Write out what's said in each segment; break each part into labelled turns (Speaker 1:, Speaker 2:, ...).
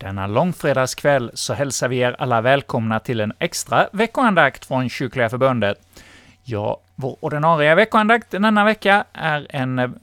Speaker 1: Denna långfredagskväll så hälsar vi er alla välkomna till en extra veckoandakt från Kyrkliga Förbundet. Ja, vår ordinarie veckoandakt denna vecka är en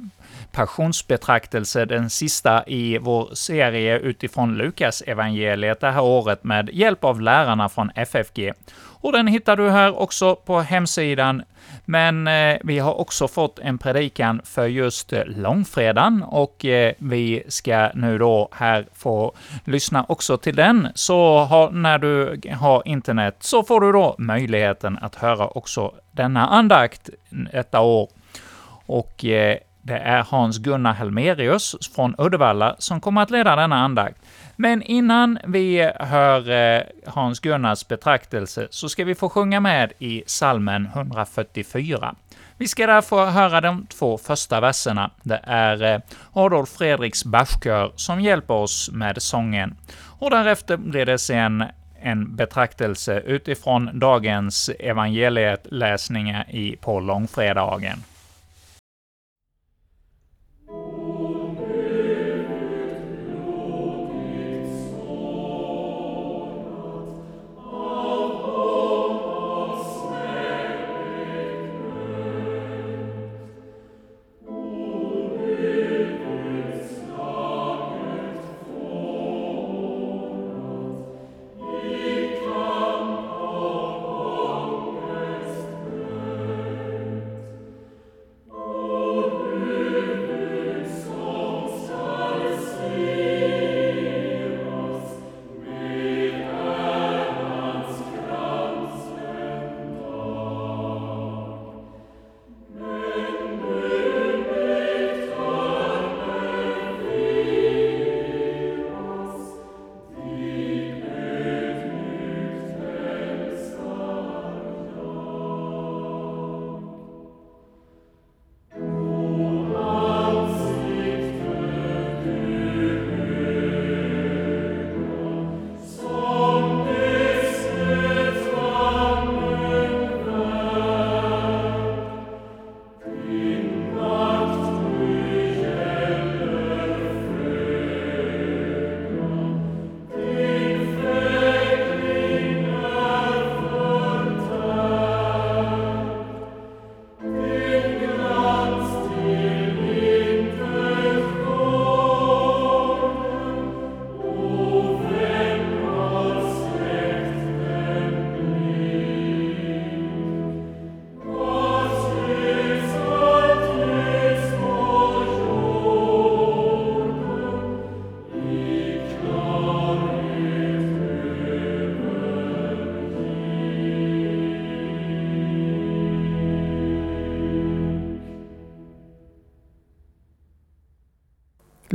Speaker 1: passionsbetraktelse, den sista i vår serie utifrån Lukas evangeliet det här året med hjälp av lärarna från FFG. Och den hittar du här också på hemsidan men eh, vi har också fått en predikan för just eh, långfredagen och eh, vi ska nu då här få lyssna också till den. Så har, när du har internet så får du då möjligheten att höra också denna andakt detta år. Och eh, det är Hans-Gunnar Helmerius från Uddevalla som kommer att leda denna andakt. Men innan vi hör eh, Hans Gunnars betraktelse så ska vi få sjunga med i salmen 144. Vi ska därför höra de två första verserna. Det är eh, Adolf Fredriks Bachkör som hjälper oss med sången. Och därefter blir det sen en betraktelse utifrån dagens evangelieläsningar i på långfredagen.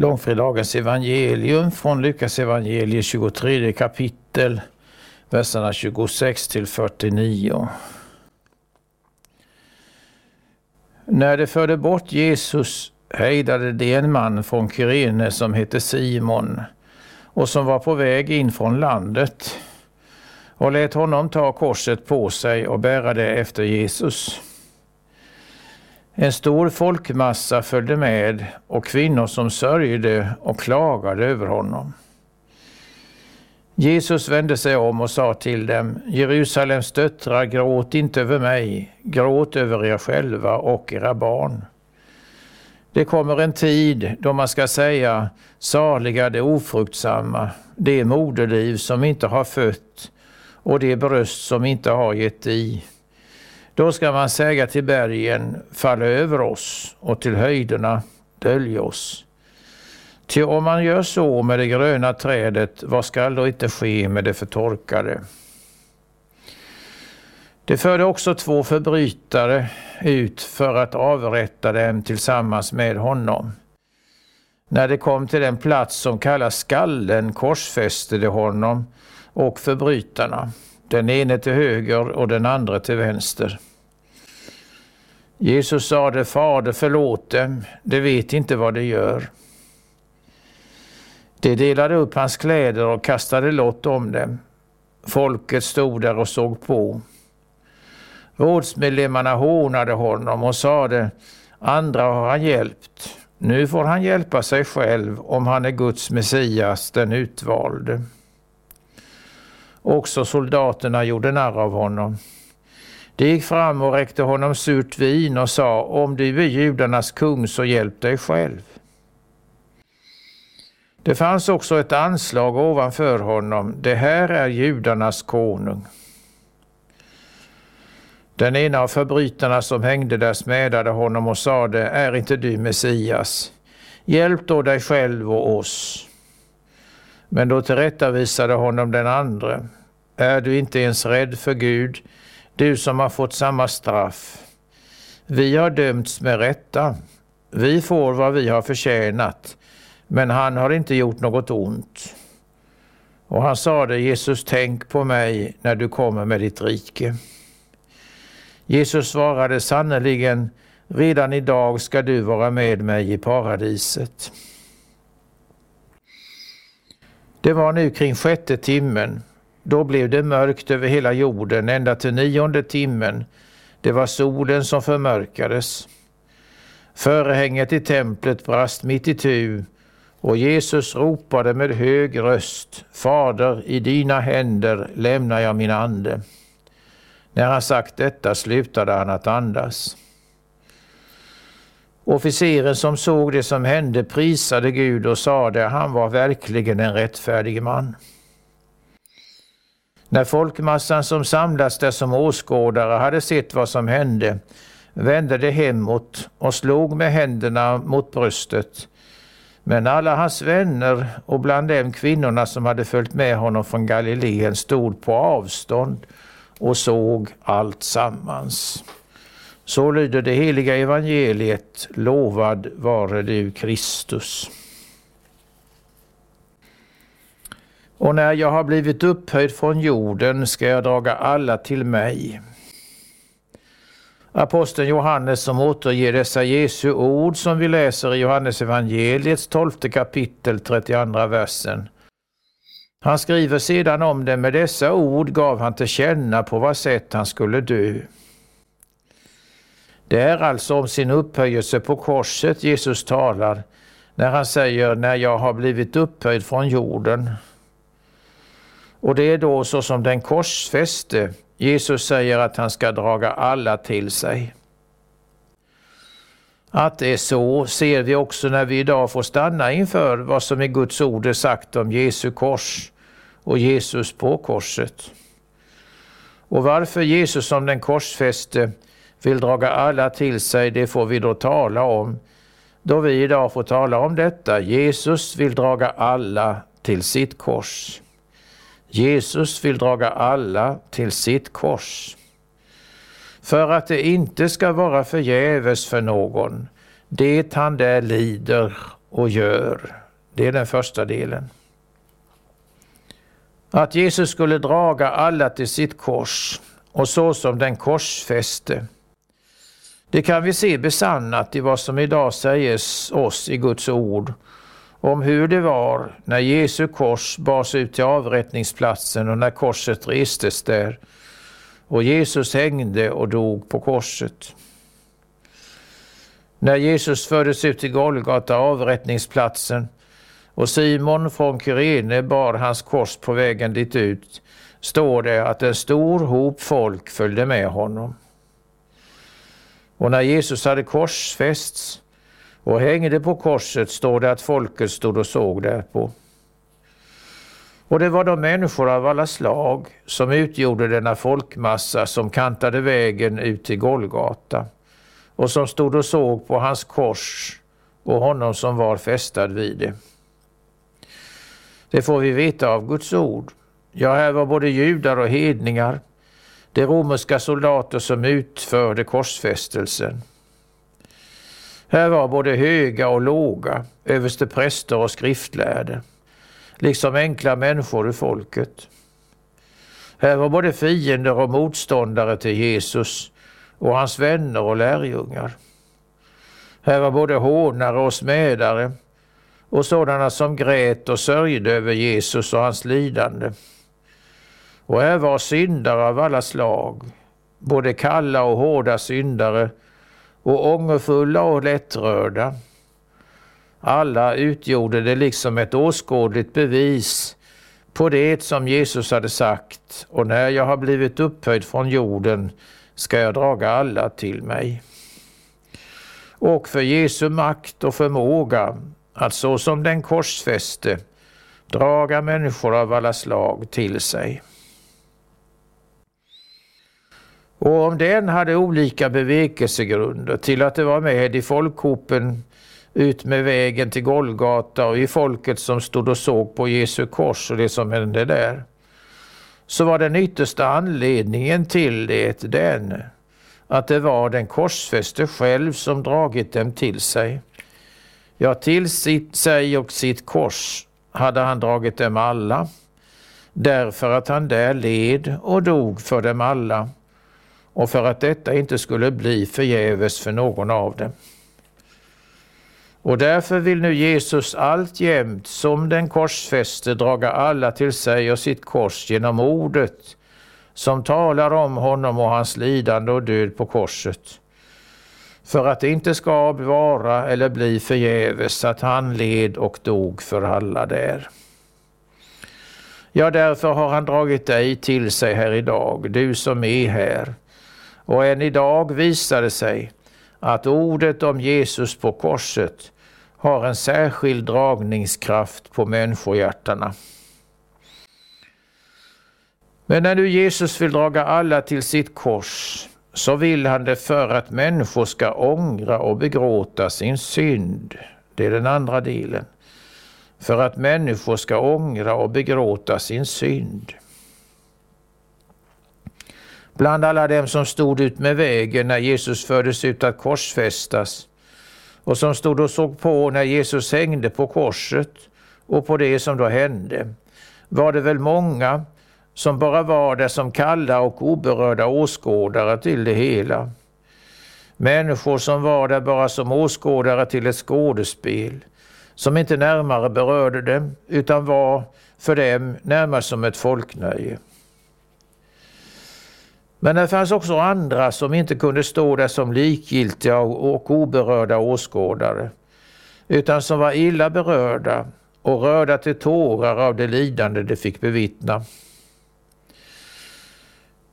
Speaker 2: Långfredagens evangelium från Lukas evangeliet 23 kapitel, verserna 26 till 49. När de förde bort Jesus hejdade de en man från Kyrene som hette Simon och som var på väg in från landet och lät honom ta korset på sig och bära det efter Jesus. En stor folkmassa följde med och kvinnor som sörjde och klagade över honom. Jesus vände sig om och sa till dem, Jerusalems döttrar, gråt inte över mig, gråt över er själva och era barn. Det kommer en tid då man ska säga, saliga de ofruktsamma, det moderliv som inte har fött och det bröst som inte har gett i. Då ska man säga till bergen, falla över oss och till höjderna, dölj oss. Ty om man gör så med det gröna trädet, vad skall då inte ske med det förtorkade? Det förde också två förbrytare ut för att avrätta dem tillsammans med honom. När de kom till den plats som kallas skallen korsfäste de honom och förbrytarna den ene till höger och den andra till vänster. Jesus sade, Fader förlåt dem, de vet inte vad de gör. De delade upp hans kläder och kastade lott om dem. Folket stod där och såg på. Rådsmedlemmarna hånade honom och sade, andra har han hjälpt, Nu får han hjälpa sig själv om han är Guds Messias, den utvalde. Också soldaterna gjorde narr av honom. De gick fram och räckte honom surt vin och sa, om du är judarnas kung så hjälp dig själv. Det fanns också ett anslag ovanför honom, det här är judarnas konung. Den ena av förbrytarna som hängde där smädade honom och sade, är inte du Messias? Hjälp då dig själv och oss. Men då tillrättavisade honom den andre, är du inte ens rädd för Gud, du som har fått samma straff? Vi har dömts med rätta. Vi får vad vi har förtjänat, men han har inte gjort något ont. Och han sade, Jesus, tänk på mig när du kommer med ditt rike. Jesus svarade sannerligen, redan idag ska du vara med mig i paradiset. Det var nu kring sjätte timmen. Då blev det mörkt över hela jorden ända till nionde timmen. Det var solen som förmörkades. Förehänget i templet brast mitt i tu och Jesus ropade med hög röst, Fader, i dina händer lämnar jag min ande. När han sagt detta slutade han att andas. Officeren som såg det som hände prisade Gud och sade han var verkligen en rättfärdig man. När folkmassan som samlats där som åskådare hade sett vad som hände vände de hemåt och slog med händerna mot bröstet. Men alla hans vänner och bland dem kvinnorna som hade följt med honom från Galileen stod på avstånd och såg allt sammans. Så lyder det heliga evangeliet, lovad vare du Kristus. Och när jag har blivit upphöjd från jorden ska jag draga alla till mig. Aposteln Johannes som återger dessa Jesu ord som vi läser i Johannes evangeliets 12 kapitel 32 versen han skriver sedan om det med dessa ord gav han till känna på vad sätt han skulle dö. Det är alltså om sin upphöjelse på korset Jesus talar när han säger när jag har blivit upphöjd från jorden. Och det är då så som den korsfäste Jesus säger att han ska draga alla till sig. Att det är så ser vi också när vi idag får stanna inför vad som i Guds ord är sagt om Jesu kors och Jesus på korset. Och varför Jesus som den korsfäste vill draga alla till sig, det får vi då tala om. Då vi idag får tala om detta, Jesus vill draga alla till sitt kors. Jesus vill draga alla till sitt kors. För att det inte ska vara förgäves för någon, det han där lider och gör. Det är den första delen. Att Jesus skulle draga alla till sitt kors och så som den korsfäste. Det kan vi se besannat i vad som idag sägs oss i Guds ord om hur det var när Jesu kors bars ut till avrättningsplatsen och när korset restes där och Jesus hängde och dog på korset. När Jesus fördes ut till Golgata, avrättningsplatsen, och Simon från Kyrene bar hans kors på vägen dit ut, står det att en stor hop folk följde med honom. Och när Jesus hade korsfästs och hängde på korset står det att folket stod och såg därpå. Och det var de människor av alla slag som utgjorde denna folkmassa som kantade vägen ut till Golgata och som stod och såg på hans kors och honom som var fästad vid det. Det får vi veta av Guds ord. Ja, här var både judar och hedningar, de romerska soldater som utförde korsfästelsen. Här var både höga och låga, överstepräster och skriftlärde, liksom enkla människor ur folket. Här var både fiender och motståndare till Jesus och hans vänner och lärjungar. Här var både hånare och smädare, och sådana som grät och sörjde över Jesus och hans lidande. Och här var syndare av alla slag, både kalla och hårda syndare och ångerfulla och lättrörda. Alla utgjorde det liksom ett åskådligt bevis på det som Jesus hade sagt och när jag har blivit upphöjd från jorden ska jag draga alla till mig. Och för Jesu makt och förmåga att så som den korsfäste draga människor av alla slag till sig. Och om den hade olika bevekelsegrunder till att det var med i folkhopen ut med vägen till Golgata och i folket som stod och såg på Jesu kors och det som hände där, så var den yttersta anledningen till det den att det var den korsfäste själv som dragit dem till sig. Ja, till sitt sig och sitt kors hade han dragit dem alla, därför att han där led och dog för dem alla och för att detta inte skulle bli förgäves för någon av dem. Och därför vill nu Jesus alltjämt som den korsfäste draga alla till sig och sitt kors genom ordet som talar om honom och hans lidande och död på korset. För att det inte ska vara eller bli förgäves att han led och dog för alla där. Ja, därför har han dragit dig till sig här idag, du som är här. Och än idag visar det sig att ordet om Jesus på korset har en särskild dragningskraft på människohjärtana. Men när nu Jesus vill draga alla till sitt kors så vill han det för att människor ska ångra och begråta sin synd. Det är den andra delen. För att människor ska ångra och begråta sin synd. Bland alla dem som stod ut med vägen när Jesus fördes ut att korsfästas och som stod och såg på när Jesus hängde på korset och på det som då hände, var det väl många som bara var där som kalla och oberörda åskådare till det hela. Människor som var där bara som åskådare till ett skådespel, som inte närmare berörde dem, utan var för dem närmast som ett folknöje. Men det fanns också andra som inte kunde stå där som likgiltiga och oberörda åskådare, utan som var illa berörda och rörda till tårar av det lidande de fick bevittna.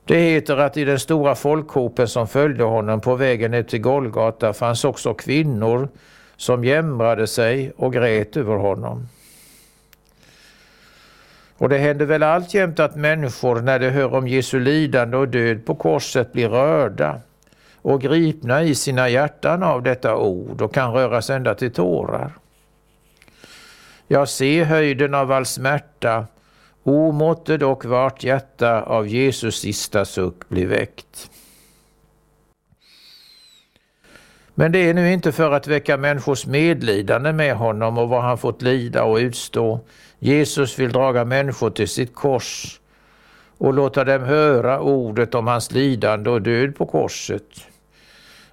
Speaker 2: Det heter att i den stora folkhopen som följde honom på vägen ut till Golgata fanns också kvinnor som jämrade sig och grät över honom. Och det händer väl alltjämt att människor när de hör om Jesu lidande och död på korset blir rörda och gripna i sina hjärtan av detta ord och kan röras ända till tårar. Jag ser höjden av all smärta, o måtte dock vart hjärta av Jesus sista suck bli väckt. Men det är nu inte för att väcka människors medlidande med honom och vad han fått lida och utstå. Jesus vill draga människor till sitt kors och låta dem höra ordet om hans lidande och död på korset.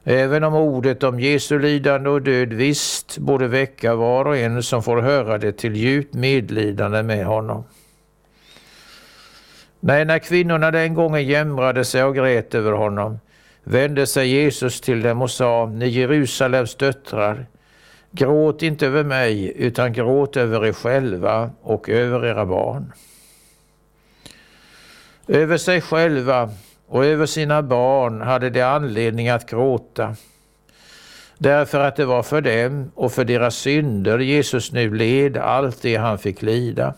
Speaker 2: Även om ordet om Jesu lidande och död visst borde väcka var och en som får höra det till djupt medlidande med honom. Nej, när kvinnorna den gången jämrade sig och grät över honom vände sig Jesus till dem och sa, ni Jerusalems döttrar, gråt inte över mig utan gråt över er själva och över era barn. Över sig själva och över sina barn hade de anledning att gråta, därför att det var för dem och för deras synder Jesus nu led allt det han fick lida,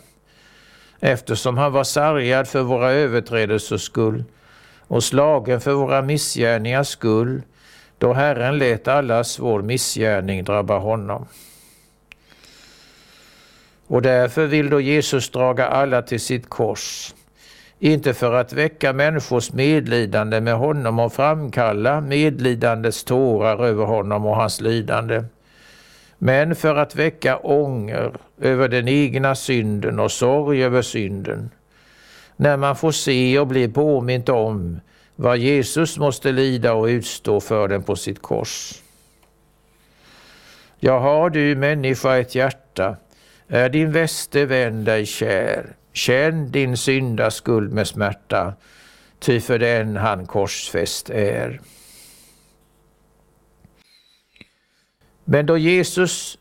Speaker 2: eftersom han var sargad för våra överträdelsers skull och slagen för våra missgärningars skull, då Herren lät allas vår missgärning drabba honom. Och därför vill då Jesus draga alla till sitt kors, inte för att väcka människors medlidande med honom och framkalla medlidandets tårar över honom och hans lidande, men för att väcka ånger över den egna synden och sorg över synden, när man får se och bli påmint om vad Jesus måste lida och utstå för den på sitt kors. Ja, har du människa ett hjärta, är din väste vän dig kär. Känn din synda skuld med smärta, ty för den han korsfäst är. Men då Jesus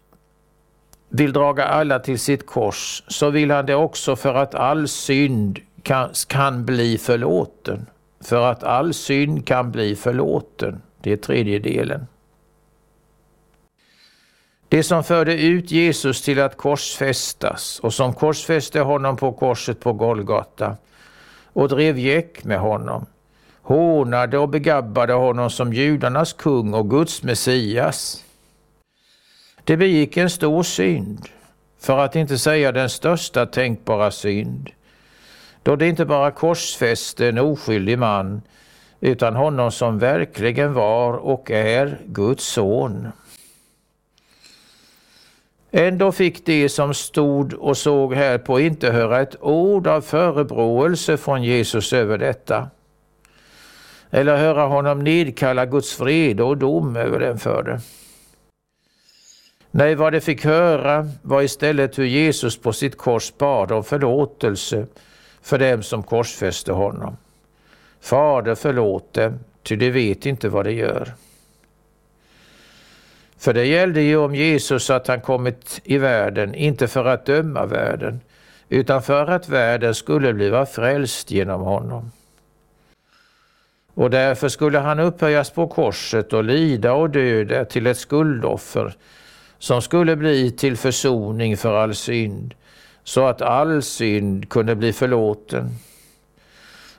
Speaker 2: vill draga alla till sitt kors så vill han det också för att all synd kan, kan bli förlåten. För att all synd kan bli förlåten. Det är tredje delen. Det som förde ut Jesus till att korsfästas och som korsfäste honom på korset på Golgata och drev gäck med honom, hånade och begabbade honom som judarnas kung och Guds Messias. Det begick en stor synd, för att inte säga den största tänkbara synd, då det inte bara korsfäste en oskyldig man, utan honom som verkligen var och är Guds son. Ändå fick de som stod och såg här på inte höra ett ord av förebråelse från Jesus över detta, eller höra honom nedkalla Guds fred och dom över den för det. Nej, vad de fick höra var istället hur Jesus på sitt kors bad om förlåtelse för dem som korsfäste honom. Fader, förlåt dem, ty de vet inte vad de gör. För det gällde ju om Jesus att han kommit i världen, inte för att döma världen, utan för att världen skulle bliva frälst genom honom. Och därför skulle han upphöjas på korset och lida och döda till ett skuldoffer som skulle bli till försoning för all synd, så att all synd kunde bli förlåten.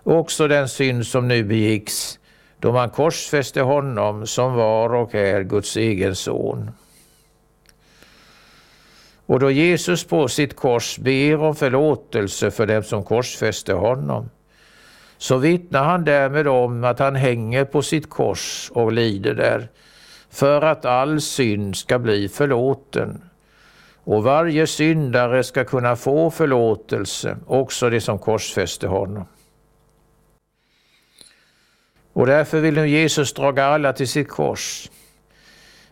Speaker 2: Också den synd som nu begicks, då man korsfäste honom som var och är Guds egen son. Och då Jesus på sitt kors ber om förlåtelse för dem som korsfäste honom, så vittnar han därmed om att han hänger på sitt kors och lider där, för att all synd ska bli förlåten och varje syndare ska kunna få förlåtelse, också de som korsfäste honom. Och därför vill nu Jesus draga alla till sitt kors.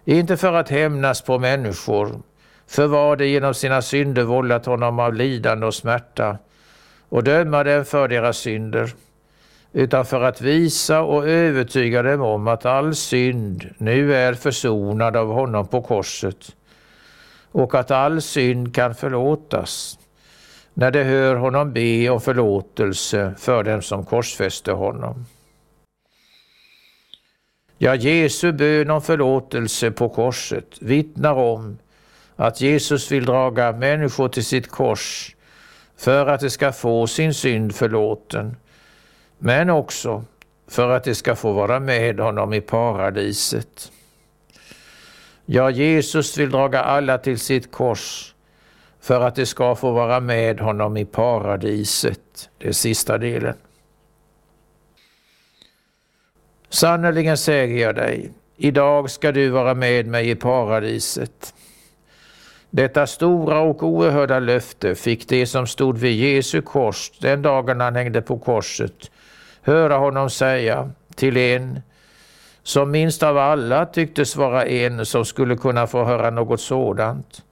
Speaker 2: Inte för att hämnas på människor, för vad de genom sina synder vållat honom av lidande och smärta, och döma dem för deras synder, utan för att visa och övertyga dem om att all synd nu är försonad av honom på korset och att all synd kan förlåtas när de hör honom be om förlåtelse för dem som korsfäste honom. Ja, Jesu bön om förlåtelse på korset vittnar om att Jesus vill draga människor till sitt kors för att de ska få sin synd förlåten, men också för att de ska få vara med honom i paradiset. Ja, Jesus vill draga alla till sitt kors för att de ska få vara med honom i paradiset, det sista delen. Sannerligen säger jag dig, idag ska du vara med mig i paradiset. Detta stora och oerhörda löfte fick de som stod vid Jesu kors den dagen han hängde på korset höra honom säga till en som minst av alla tycktes vara en som skulle kunna få höra något sådant.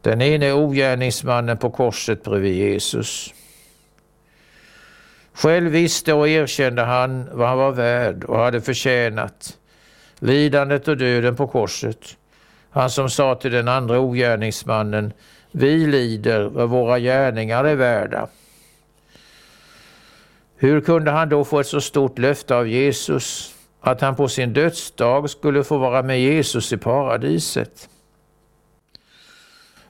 Speaker 2: Den ene ogärningsmannen på korset bredvid Jesus. Själv visste och erkände han vad han var värd och hade förtjänat, lidandet och döden på korset. Han som sa till den andra ogärningsmannen, vi lider vad våra gärningar är värda. Hur kunde han då få ett så stort löfte av Jesus, att han på sin dödsdag skulle få vara med Jesus i paradiset?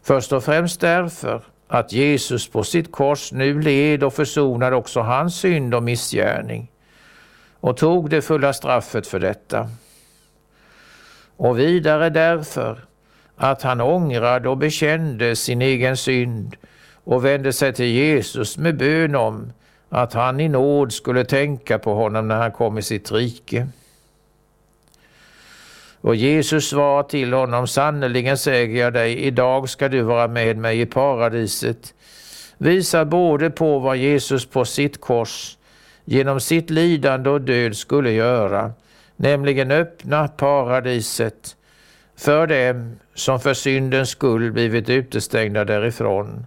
Speaker 2: Först och främst därför att Jesus på sitt kors nu led och försonade också hans synd och missgärning och tog det fulla straffet för detta. Och vidare därför att han ångrade och bekände sin egen synd och vände sig till Jesus med bön om att han i nåd skulle tänka på honom när han kom i sitt rike. Och Jesus svarade till honom, sannerligen säger jag dig, idag ska du vara med mig i paradiset. Visar både på vad Jesus på sitt kors genom sitt lidande och död skulle göra, nämligen öppna paradiset för dem som för syndens skull blivit utestängda därifrån.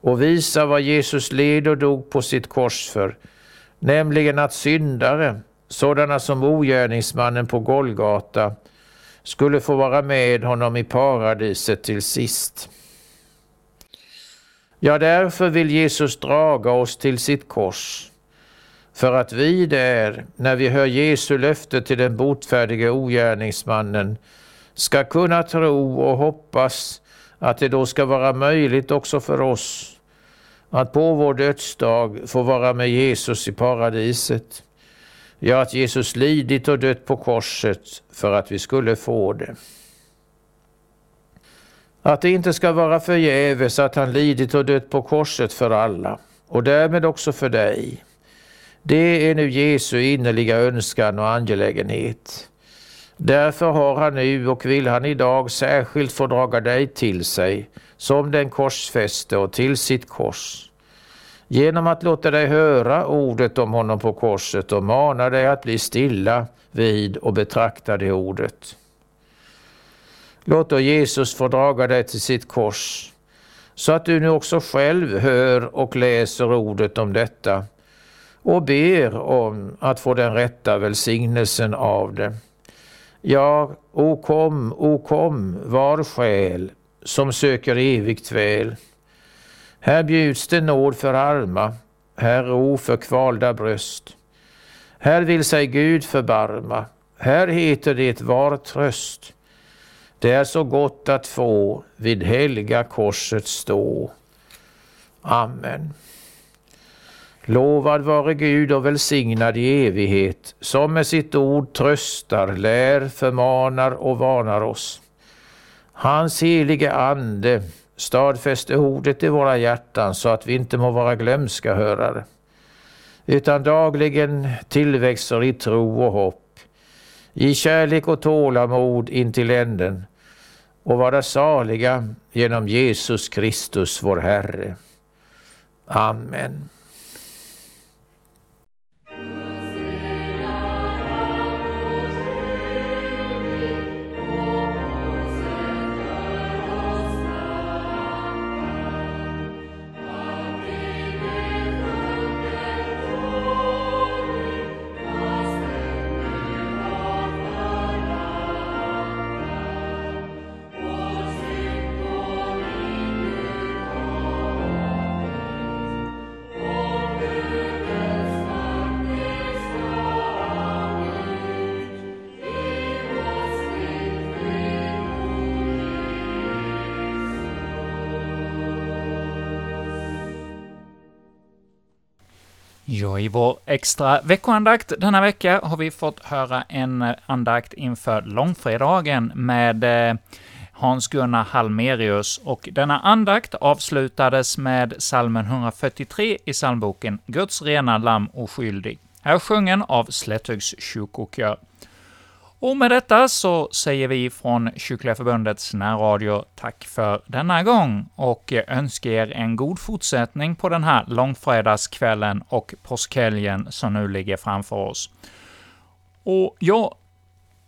Speaker 2: Och visa vad Jesus led och dog på sitt kors för, nämligen att syndare sådana som ogärningsmannen på Golgata, skulle få vara med honom i paradiset till sist. Ja, därför vill Jesus draga oss till sitt kors, för att vi där, när vi hör Jesu löfte till den botfärdige ogärningsmannen, ska kunna tro och hoppas att det då ska vara möjligt också för oss att på vår dödsdag få vara med Jesus i paradiset. Ja, att Jesus lidit och dött på korset för att vi skulle få det. Att det inte ska vara förgäves att han lidit och dött på korset för alla och därmed också för dig. Det är nu Jesu innerliga önskan och angelägenhet. Därför har han nu och vill han idag särskilt få draga dig till sig som den korsfäste och till sitt kors. Genom att låta dig höra ordet om honom på korset och mana dig att bli stilla vid och betrakta det ordet. Låt då Jesus få draga dig till sitt kors så att du nu också själv hör och läser ordet om detta och ber om att få den rätta välsignelsen av det. Ja, o kom, o kom, var själ som söker evigt väl. Här bjuds det nåd för arma, här ro för kvalda bröst. Här vill sig Gud förbarma, här heter det var tröst. Det är så gott att få vid helga korset stå. Amen. Lovad vare Gud och välsignad i evighet, som med sitt ord tröstar, lär, förmanar och varnar oss. Hans helige Ande stadfäste ordet i våra hjärtan så att vi inte må vara glömska hörare, utan dagligen tillväxer i tro och hopp, i kärlek och tålamod intill änden och vara saliga genom Jesus Kristus vår Herre. Amen.
Speaker 1: Ja, i vår extra veckoandakt denna vecka har vi fått höra en andakt inför långfredagen med eh, Hans-Gunnar Halmerius, och denna andakt avslutades med salmen 143 i psalmboken Guds rena lamm oskyldig, här sjungen av Slätthögs kyrkokör. Och med detta så säger vi från Kyrkliga Förbundets närradio tack för denna gång och önskar er en god fortsättning på den här långfredagskvällen och påskhelgen som nu ligger framför oss. Och jag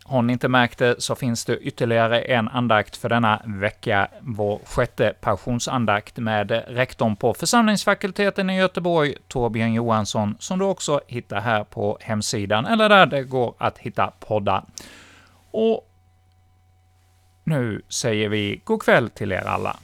Speaker 1: har ni inte märkt det så finns det ytterligare en andakt för denna vecka, vår sjätte passionsandakt med rektorn på församlingsfakulteten i Göteborg, Torbjörn Johansson, som du också hittar här på hemsidan, eller där det går att hitta poddar. Och nu säger vi god kväll till er alla.